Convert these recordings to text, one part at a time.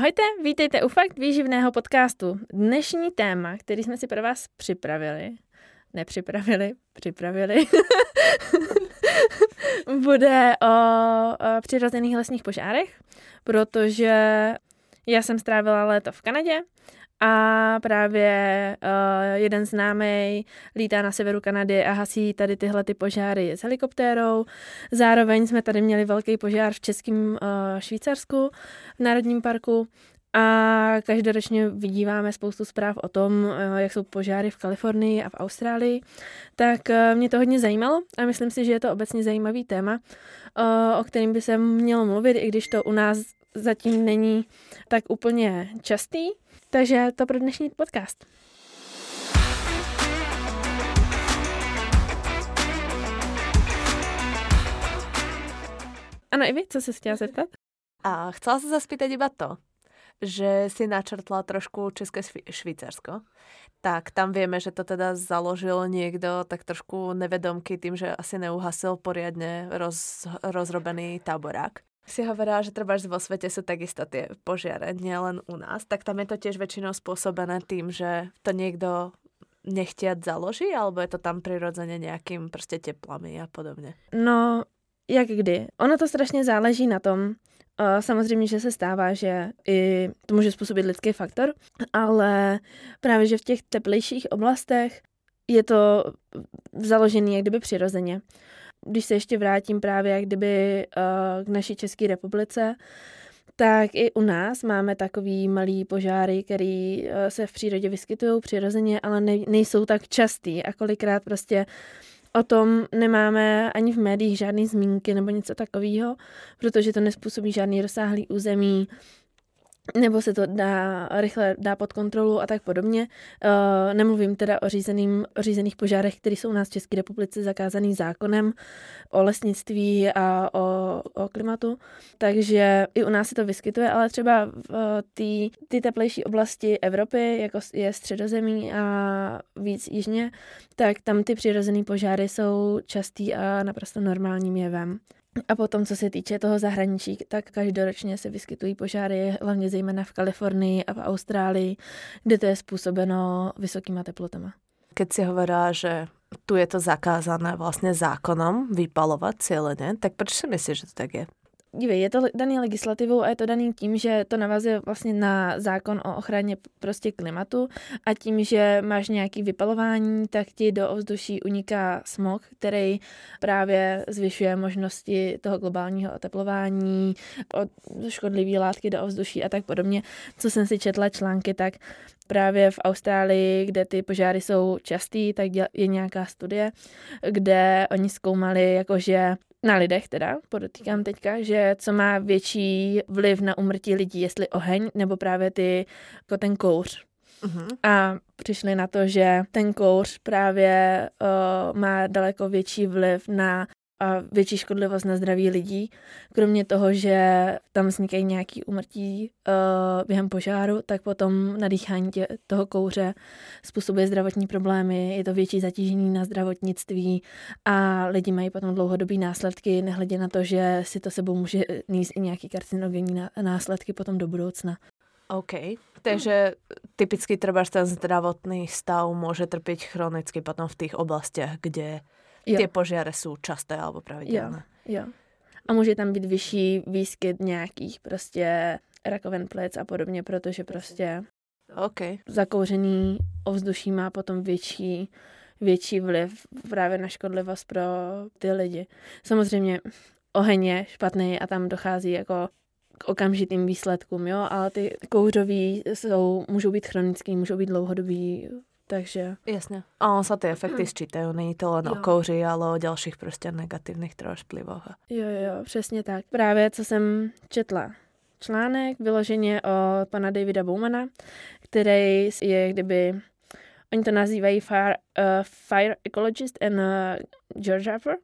Ahojte, vítejte u Fakt výživného podcastu. Dnešní téma, který jsme si pro vás připravili, nepřipravili, připravili, bude o, o přirozených lesních požárech, protože já jsem strávila léto v Kanadě a právě uh, jeden známý lítá na severu Kanady a hasí tady tyhle ty požáry s helikoptérou. Zároveň jsme tady měli velký požár v Českém uh, Švýcarsku, v Národním parku a každoročně vidíváme spoustu zpráv o tom, jak jsou požáry v Kalifornii a v Austrálii. Tak mě to hodně zajímalo a myslím si, že je to obecně zajímavý téma, o kterým by se mělo mluvit, i když to u nás zatím není tak úplně častý. Takže to pro dnešní podcast. Ano, i vy, co se chtěla zeptat? A chcela sa zaspýtať iba to, že si načrtla trošku České Švýcarsko, tak tam vieme, že to teda založil niekto tak trošku nevedomky tým, že asi neuhasil poriadne roz, rozrobený táborák si hovorila, že treba vo svete sú takisto tie požiare, nielen u nás, tak tam je to tiež väčšinou spôsobené tým, že to niekto nechtiať založí, alebo je to tam prirodzene nejakým prostě teplami a podobně? No, jak kdy. Ono to strašně záleží na tom, Samozřejmě, že se stává, že i to může způsobit lidský faktor, ale právě, že v těch teplejších oblastech je to založené jak kdyby přirozeně když se ještě vrátím právě jak kdyby uh, k naší České republice, tak i u nás máme takový malý požáry, který uh, se v přírodě vyskytují přirozeně, ale ne, nejsou tak častý a kolikrát prostě o tom nemáme ani v médiích žádné zmínky nebo něco takového, protože to nespůsobí žádný rozsáhlý území, nebo se to dá rychle dá pod kontrolu a tak podobně. Uh, nemluvím teda o, řízeným, o řízených požárech, které jsou u nás v České republice zakázaný zákonem o lesnictví a o, o klimatu, takže i u nás se to vyskytuje, ale třeba v ty teplejší oblasti Evropy, jako je středozemí a víc jižně, tak tam ty přirozené požáry jsou častý a naprosto normálním jevem. A potom, co se týče toho zahraničí, tak každoročně se vyskytují požáry, hlavně zejména v Kalifornii a v Austrálii, kde to je způsobeno vysokýma teplotama. Keď si hovorila, že tu je to zakázané vlastně zákonom vypalovat cíleně, tak proč si myslíš, že to tak je? Dívej, je to daný legislativou a je to daný tím, že to navazuje vlastně na zákon o ochraně prostě klimatu a tím, že máš nějaký vypalování, tak ti do ovzduší uniká smog, který právě zvyšuje možnosti toho globálního oteplování, od škodlivé látky do ovzduší a tak podobně. Co jsem si četla články, tak právě v Austrálii, kde ty požáry jsou častý, tak je nějaká studie, kde oni zkoumali, jakože na lidech teda, podotýkám teďka, že co má větší vliv na umrtí lidí, jestli oheň nebo právě ty, jako ten kouř. Uh-huh. A přišli na to, že ten kouř právě uh, má daleko větší vliv na a větší škodlivost na zdraví lidí. Kromě toho, že tam vznikají nějaký umrtí uh, během požáru, tak potom nadýchání tě, toho kouře způsobuje zdravotní problémy, je to větší zatížení na zdravotnictví a lidi mají potom dlouhodobý následky, nehledě na to, že si to sebou může níst i nějaký karcinogenní následky potom do budoucna. OK. Takže typicky třeba ten zdravotný stav může trpět chronicky potom v těch oblastech, kde jo. ty požiare jsou časté alebo pravidelné. Jo, jo. A může tam být vyšší výskyt nějakých prostě rakovin plic a podobně, protože prostě okay. zakouřený ovzduší má potom větší větší vliv právě na škodlivost pro ty lidi. Samozřejmě oheň je špatný a tam dochází jako k okamžitým výsledkům, jo, ale ty kouřový jsou, můžou být chronický, můžou být dlouhodobý takže... Jasně. A on sa ty efekty sčítají, není to jen jo. o kouři, ale o dalších prostě negativních troš vlivoch. Jo, jo, přesně tak. Právě co jsem četla článek vyloženě o pana Davida Bowmana, který je kdyby, oni to nazývají fire, uh, fire ecologist and uh, geographer,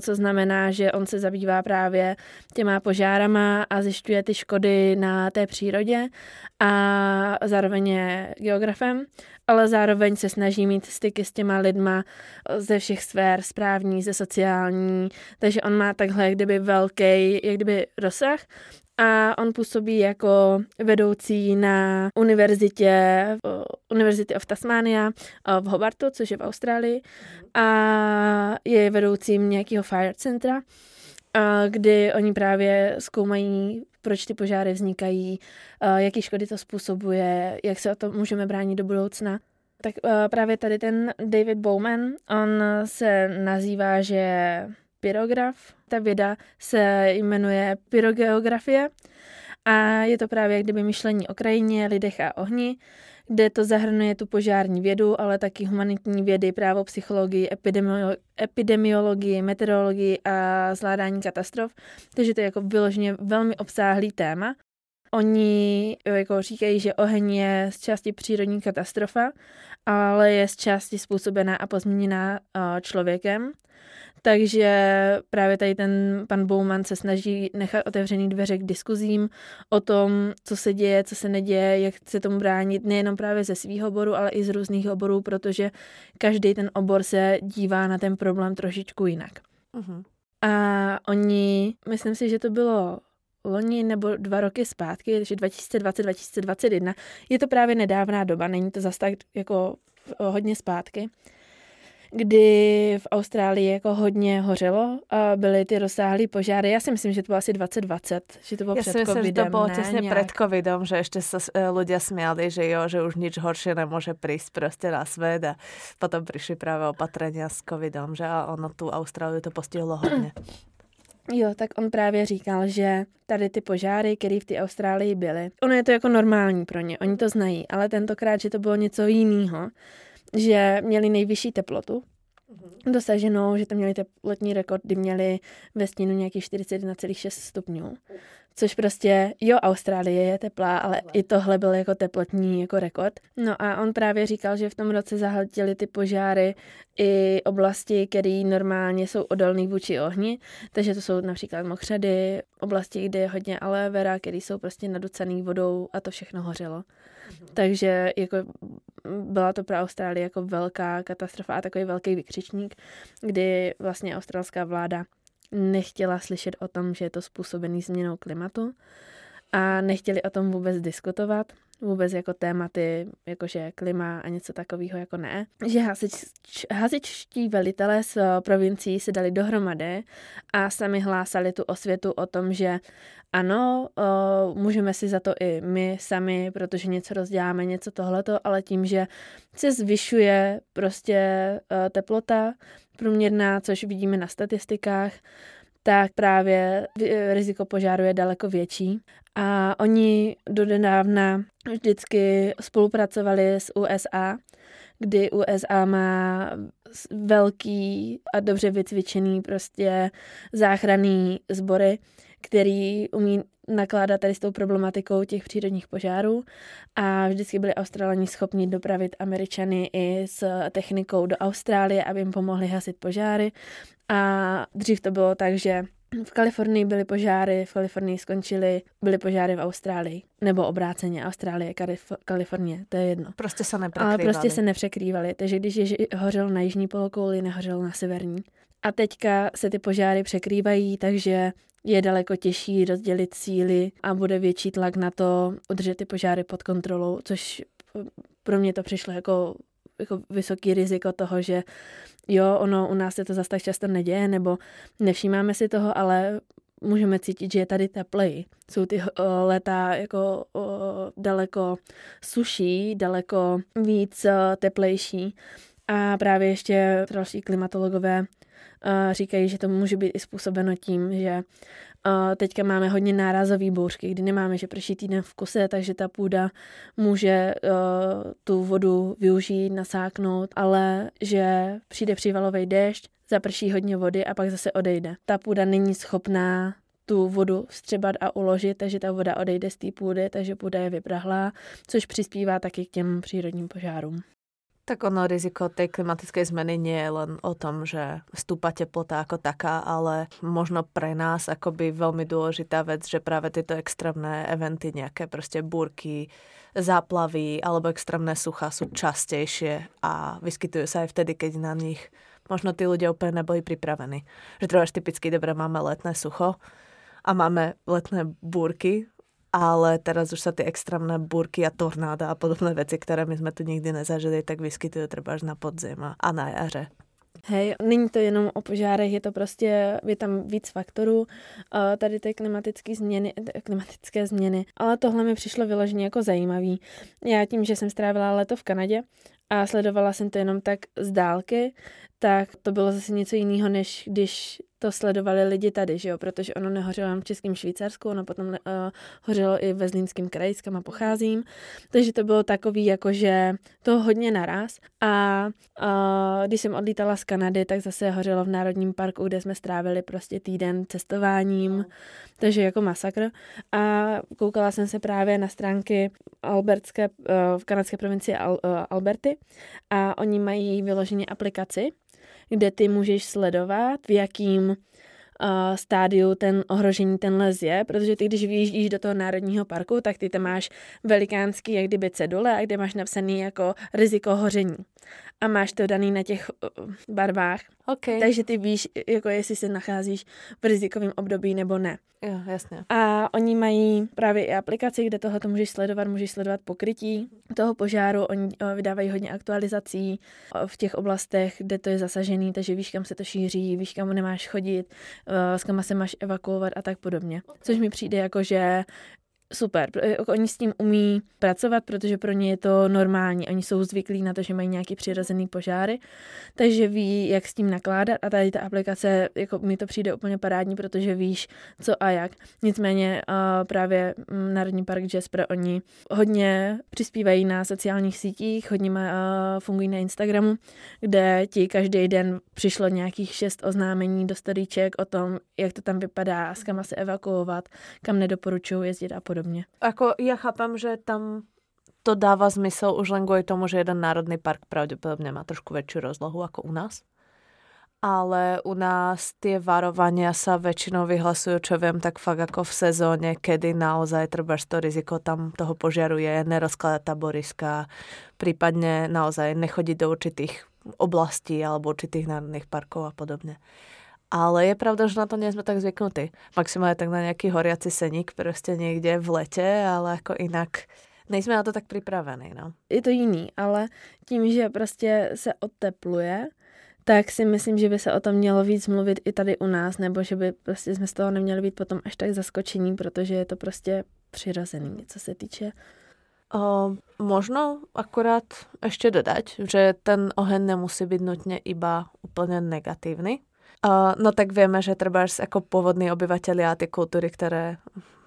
co znamená, že on se zabývá právě těma požárama a zjišťuje ty škody na té přírodě a zároveň je geografem ale zároveň se snaží mít styky s těma lidma ze všech sfér, správní, ze sociální, takže on má takhle jak kdyby velký, jak kdyby rozsah a on působí jako vedoucí na univerzitě University of Tasmania v Hobartu, což je v Austrálii a je vedoucím nějakého fire centra, kdy oni právě zkoumají, proč ty požáry vznikají, jaký škody to způsobuje, jak se o to můžeme bránit do budoucna. Tak právě tady ten David Bowman, on se nazývá, že pyrograf. Ta věda se jmenuje pyrogeografie a je to právě jak kdyby myšlení o krajině, lidech a ohni, kde to zahrnuje tu požární vědu, ale taky humanitní vědy, právo, psychologii, epidemiolo- epidemiologii, meteorologii a zvládání katastrof. Takže to je jako vyloženě velmi obsáhlý téma. Oni jako říkají, že oheň je z části přírodní katastrofa, ale je z části způsobená a pozměněná člověkem. Takže právě tady ten pan Bowman se snaží nechat otevřený dveře k diskuzím o tom, co se děje, co se neděje, jak se tomu bránit, nejenom právě ze svého oboru, ale i z různých oborů, protože každý ten obor se dívá na ten problém trošičku jinak. Uh-huh. A oni, myslím si, že to bylo loni nebo dva roky zpátky, takže 2020-2021, je to právě nedávná doba, není to zas tak jako hodně zpátky, kdy v Austrálii jako hodně hořelo a byly ty rozsáhlé požáry. Já si myslím, že to bylo asi 2020, že to bylo Já před si myslím, covidem, že to bylo těsně nějak... před covidom, že ještě se lidé směli, že jo, že už nič horšie nemůže přijít prostě na svět a potom přišli právě opatrenia s covidom, že a ono tu Austrálii to postihlo hodně. Jo, tak on právě říkal, že tady ty požáry, které v té Austrálii byly, ono je to jako normální pro ně, oni to znají, ale tentokrát, že to bylo něco jiného, že měli nejvyšší teplotu mm-hmm. dosaženou, že tam měli teplotní rekord, kdy měli ve stínu nějakých 41,6 stupňů. Což prostě, jo, Austrálie je teplá, ale i tohle byl jako teplotní jako rekord. No a on právě říkal, že v tom roce zahltili ty požáry i oblasti, které normálně jsou odolné vůči ohni, takže to jsou například mokřady, oblasti, kde je hodně aloe vera, které jsou prostě naducený vodou a to všechno hořelo. Mm-hmm. Takže jako byla to pro Austrálii jako velká katastrofa a takový velký vykřičník, kdy vlastně australská vláda nechtěla slyšet o tom, že je to způsobený změnou klimatu a nechtěli o tom vůbec diskutovat, vůbec jako tématy, jakože klima a něco takového jako ne. Že hasič, hasičtí velitelé z provincií se dali dohromady a sami hlásali tu osvětu o tom, že ano, uh, můžeme si za to i my sami, protože něco rozděláme, něco tohleto, ale tím, že se zvyšuje prostě uh, teplota průměrná, což vidíme na statistikách, tak právě riziko požáru je daleko větší. A oni donedávna vždycky spolupracovali s USA, kdy USA má velký a dobře vycvičený prostě záchranný sbory, který umí nakládat tady s tou problematikou těch přírodních požárů. A vždycky byli Australani schopni dopravit Američany i s technikou do Austrálie, aby jim pomohli hasit požáry. A dřív to bylo tak, že v Kalifornii byly požáry, v Kalifornii skončily, byly požáry v Austrálii. Nebo obráceně, Austrálie, Kalif- Kalifornie, to je jedno. Prostě se nepřekrývaly. Ale prostě se nepřekrývaly. Takže když je hořel na jižní polokouli, nehořel na severní. A teďka se ty požáry překrývají, takže je daleko těžší rozdělit síly a bude větší tlak na to udržet ty požáry pod kontrolou, což pro mě to přišlo jako, jako vysoký riziko toho, že jo, ono u nás se to zase tak často neděje, nebo nevšímáme si toho, ale můžeme cítit, že je tady teplej. Jsou ty o, léta jako o, daleko suší, daleko víc o, teplejší. A právě ještě další klimatologové říkají, že to může být i způsobeno tím, že teďka máme hodně nárazový bouřky, kdy nemáme, že prší týden v kuse, takže ta půda může uh, tu vodu využít, nasáknout, ale že přijde přívalový déšť, zaprší hodně vody a pak zase odejde. Ta půda není schopná tu vodu vstřebat a uložit, takže ta voda odejde z té půdy, takže půda je vyprahlá, což přispívá taky k těm přírodním požárům. Tak ono riziko tej klimatickej zmeny nie je len o tom, že stúpa teplota ako taká, ale možno pre nás akoby veľmi dôležitá vec, že práve tieto extrémne eventy, nejaké proste búrky, záplavy alebo extrémne sucha sú častejšie a vyskytujú sa aj vtedy, keď na nich možno tí ľudia úplne neboli pripravení. Že treba typicky dobre máme letné sucho, a máme letné búrky, ale teraz už sa tie extrémne búrky a tornáda a podobné veci, ktoré my sme tu nikdy nezažili, tak vyskytujú třeba až na podzim a na jaře. Hej, není to jenom o požárech, je to prostě, je tam víc faktorů, tady ty klimatické změny, klimatické změny, ale tohle mi přišlo vyloženě jako zajímavý. Já tím, že jsem strávila leto v Kanadě a sledovala jsem to jenom tak z dálky, tak to bylo zase něco jiného, než když to sledovali lidi tady, že jo, protože ono nehořelo jen v Českém Švýcarsku, ono potom uh, hořelo i ve Zlínském kraji, kam pocházím, takže to bylo takový, jakože to hodně naraz. A uh, když jsem odlítala z Kanady, tak zase hořelo v Národním parku, kde jsme strávili prostě týden cestováním, takže jako masakr. A koukala jsem se právě na stránky Albertské, uh, v kanadské provincii Al, uh, Alberty. A oni mají vyloženě aplikaci, kde ty můžeš sledovat, v jakým uh, stádiu ten ohrožení ten les je, protože ty, když vyjíždíš do toho národního parku, tak ty tam máš velikánský, jak kdyby cedule, a kde máš napsaný jako riziko hoření. A máš to daný na těch uh, barvách. Okay. Takže ty víš, jako jestli se nacházíš v rizikovém období nebo ne. Jo, jasně. A oni mají právě i aplikaci, kde tohle to můžeš sledovat, můžeš sledovat pokrytí toho požáru, oni eh, vydávají hodně aktualizací eh, v těch oblastech, kde to je zasažený, takže víš, kam se to šíří, víš, kam nemáš chodit, eh, s kam se máš evakuovat a tak podobně. Což mi přijde jako, že super. Jako oni s tím umí pracovat, protože pro ně je to normální. Oni jsou zvyklí na to, že mají nějaký přirozený požáry, takže ví, jak s tím nakládat a tady ta aplikace, jako mi to přijde úplně parádní, protože víš, co a jak. Nicméně právě mm, Národní park Jasper, oni hodně přispívají na sociálních sítích, hodně fungují na Instagramu, kde ti každý den přišlo nějakých šest oznámení do storíček o tom, jak to tam vypadá, s kam se evakuovat, kam nedoporučují jezdit a podobně podobně. Ako ja chápam, že tam to dáva zmysel už len kvôli tomu, že jeden národný park pravdepodobne má trošku väčšiu rozlohu ako u nás. Ale u nás tie varovania sa väčšinou vyhlasujú, čo viem, tak fakt ako v sezóne, kedy naozaj treba to riziko tam toho požiaru je, nerozkladať taboriska, prípadne naozaj nechodiť do určitých oblastí alebo určitých národných parkov a podobne. Ale je pravda, že na to nie sme tak zvyknutí. Maximálne tak na nejaký horiaci seník prostě niekde v lete, ale jako inak nejsme na to tak připravení. No. Je to jiný, ale tím, že prostě se otepluje, tak si myslím, že by se o tom mělo víc mluvit i tady u nás, nebo že by prostě jsme z toho neměli být potom až tak zaskočení, protože je to prostě přirozený, co se týče O, možno akurát ešte dodať, že ten oheň nemusí byť nutne iba úplne negatívny. Uh, no tak vieme, že treba ako pôvodní obyvateľia a tie kultúry, ktoré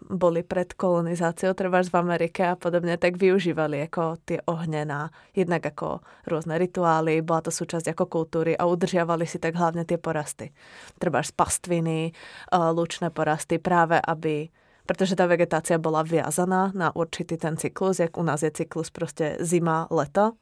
boli pred kolonizáciou, treba v Amerike a podobne, tak využívali ako tie ohne na jednak ako rôzne rituály, bola to súčasť ako kultúry a udržiavali si tak hlavne tie porasty. Treba z pastviny, lučné porasty, práve aby pretože tá vegetácia bola viazaná na určitý ten cyklus, jak u nás je cyklus prostě zima, leto,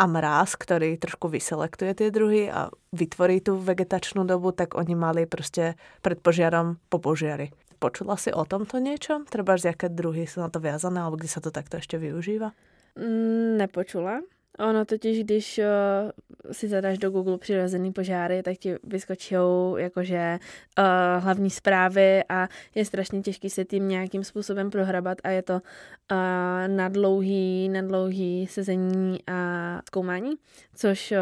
a mráz, ktorý trošku vyselektuje tie druhy a vytvorí tú vegetačnú dobu, tak oni mali prostě pred požiarom po požiari. Počula si o tomto niečo? Treba, z jaké druhy sú na to viazané, alebo kde sa to takto ešte využíva? Mm, nepočula. Ono totiž, když uh, si zadáš do Google přirozený požáry, tak ti vyskočí jakože uh, hlavní zprávy a je strašně těžký se tím nějakým způsobem prohrabat a je to uh, na dlouhý, na dlouhý sezení a zkoumání, což uh,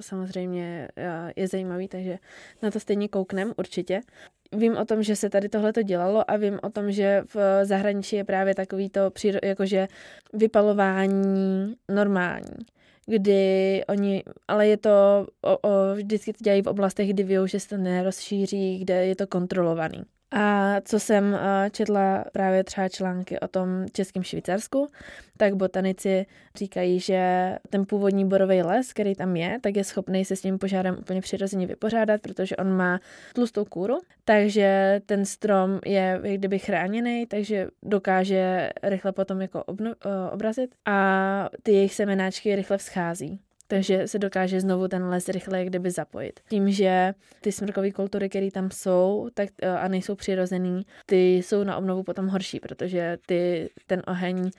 samozřejmě uh, je zajímavý, takže na to stejně kouknem určitě. Vím o tom, že se tady tohle to dělalo a vím o tom, že v zahraničí je právě takový to jakože vypalování normální kdy oni, ale je to, o, o, vždycky to dělají v oblastech, kdy ví, že se to nerozšíří, kde je to kontrolovaný. A co jsem eh, četla právě třeba články o tom českém Švýcarsku, tak botanici říkají, že ten původní borový les, který tam je, tak je schopný se s tím požárem úplně přirozeně vypořádat, protože on má tlustou kůru, takže ten strom je jak kdyby chráněný, takže dokáže rychle potom jako obno, eh, obrazit a ty jejich semenáčky rychle vzchází takže se dokáže znovu ten les rychle kdyby zapojit. Tím, že ty smrkové kultury, které tam jsou tak, eh, a nejsou přirozený, ty jsou na obnovu potom horší, protože ty ten oheň,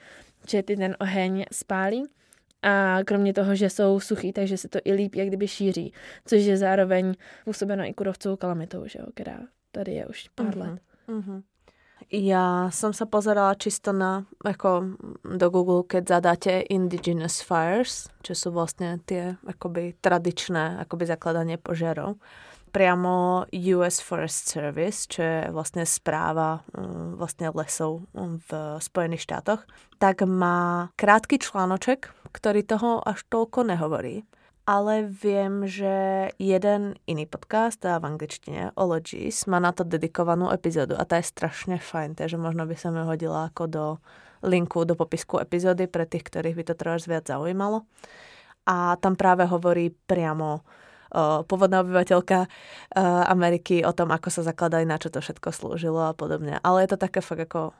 že ty ten oheň spálí a kromě toho, že jsou suchý, takže se to i líp jak kdyby šíří, což je zároveň působeno i kurovcovou kalamitou, že jo, která tady je už pár uh-huh. let. Uh-huh. Ja som sa pozerala čisto na, ako do Google, keď zadáte Indigenous Fires, čo sú vlastne tie akoby tradičné akoby zakladanie požiarov. Priamo US Forest Service, čo je vlastne správa mm, vlastne lesov v Spojených štátoch, tak má krátky článoček, ktorý toho až toľko nehovorí ale viem, že jeden iný podcast, a v angličtine, Ologies, má na to dedikovanú epizódu a tá je strašne fajn, takže možno by som ju hodila ako do linku do popisku epizódy pre tých, ktorých by to trošku viac zaujímalo. A tam práve hovorí priamo uh, pôvodná obyvateľka uh, Ameriky o tom, ako sa zakladali, na čo to všetko slúžilo a podobne. Ale je to také fakt ako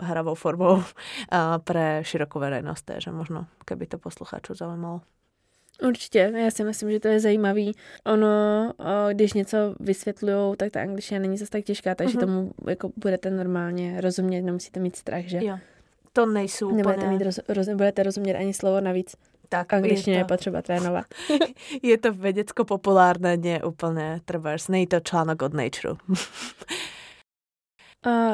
hravou formou uh, pre širokú verejnosť, takže možno keby to poslucháčov zaujímalo. Určitě, já si myslím, že to je zajímavý. Ono, když něco vysvětlují, tak ta angličtina není zase tak těžká, takže uh-huh. tomu jako budete normálně rozumět, nemusíte mít strach, že? Jo. To nejsou úplně... Nebudete, mít roz, roz, budete rozumět ani slovo navíc. Tak, angličtine je, to... je potřeba trénovat. je to vedecko-populárne, nie úplne trebárs. Nej to článok od Nature.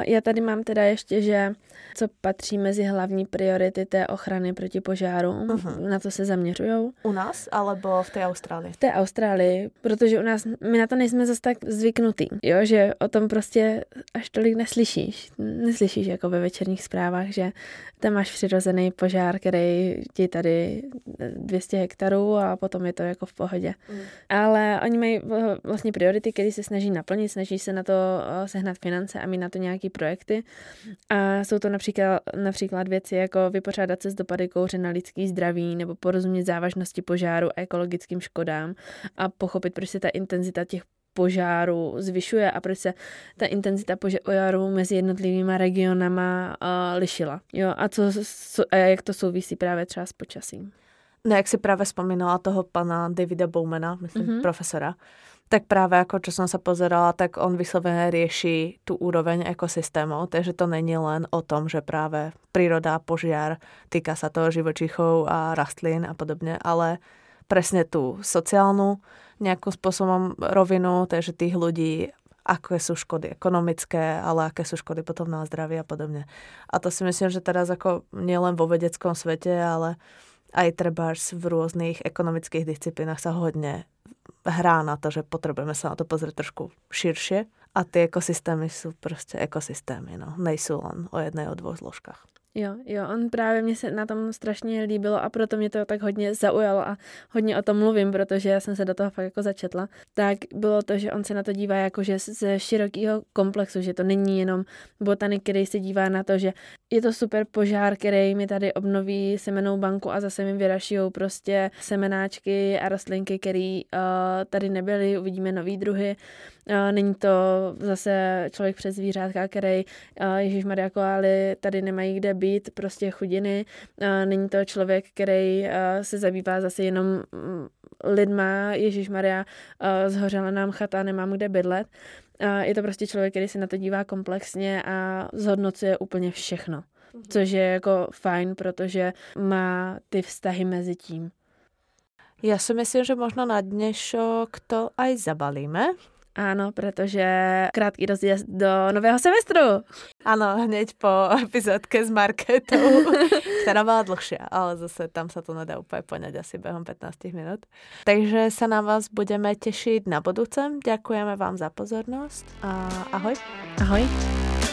Já tady mám teda ještě, že co patří mezi hlavní priority té ochrany proti požárům. Uh-huh. Na to se zaměřují. U nás, alebo v té Austrálii? V té Austrálii, protože u nás, my na to nejsme zase tak zvyknutý, jo, že o tom prostě až tolik neslyšíš. Neslyšíš jako ve večerních zprávách, že tam máš přirozený požár, který ti tady 200 hektarů a potom je to jako v pohodě. Mm. Ale oni mají vlastně priority, které se snaží naplnit, snaží se na to eh, sehnat finance a mít na to nějaký projekty. A jsou to například, například věci jako vypořádat se s dopady kouře na lidský zdraví nebo porozumět závažnosti požáru a ekologickým škodám a pochopit, proč se ta intenzita těch požáru zvyšuje a proč se ta intenzita požáru mezi jednotlivými regionama uh, lišila. Jo, a, co, co, a jak to souvisí právě třeba s počasím. No, jak si právě vzpomínala toho pana Davida Bowmana, myslím, mm-hmm. profesora, tak práve ako čo som sa pozerala, tak on vyslovene rieši tú úroveň ekosystémov, takže to není len o tom, že práve príroda, požiar, týka sa to živočichov a rastlín a podobne, ale presne tú sociálnu nejakým spôsobom rovinu, takže tých ľudí, aké sú škody ekonomické, ale aké sú škody potom na zdraví a podobne. A to si myslím, že teraz ako nielen vo vedeckom svete, ale aj trebárs v rôznych ekonomických disciplínach sa hodne hrá na to, že potrebujeme sa na to pozrieť trošku širšie a tie ekosystémy sú prostě ekosystémy, no. Nejsou len o jednej, o dvoch zložkách. Jo, jo, on právě mě se na tom strašně líbilo a proto mě to tak hodně zaujalo a hodně o tom mluvím, protože já jsem se do toho fakt jako začetla. Tak bylo to, že on se na to dívá jako, že ze širokého komplexu, že to není jenom botanik, který se dívá na to, že je to super požár, který mi tady obnoví semenou banku a zase mi vyrašijou prostě semenáčky a rostlinky, které uh, tady nebyly, uvidíme nový druhy. Uh, není to zase člověk přes zvířátka, který uh, Ježíš Maria Koály tady nemají kde být prostě chudiny. Není to člověk, který se zabývá zase jenom mm, lidma, Ježíš Maria, zhořela nám chata, nemám kde bydlet. Je to prostě člověk, který se na to dívá komplexně a zhodnocuje úplně všechno. Mhm. Což je jako fajn, protože má ty vztahy mezi tím. Já si myslím, že možno na dnešok to aj zabalíme. Áno, pretože krátký rozjezd do nového semestru. Áno, hneď po epizódke s Marketou, ktorá bola dlhšia, ale zase tam sa to nedá úplne poňať asi behom 15 minút. Takže sa na vás budeme tešiť na budúcem. Ďakujeme vám za pozornosť a ahoj. Ahoj.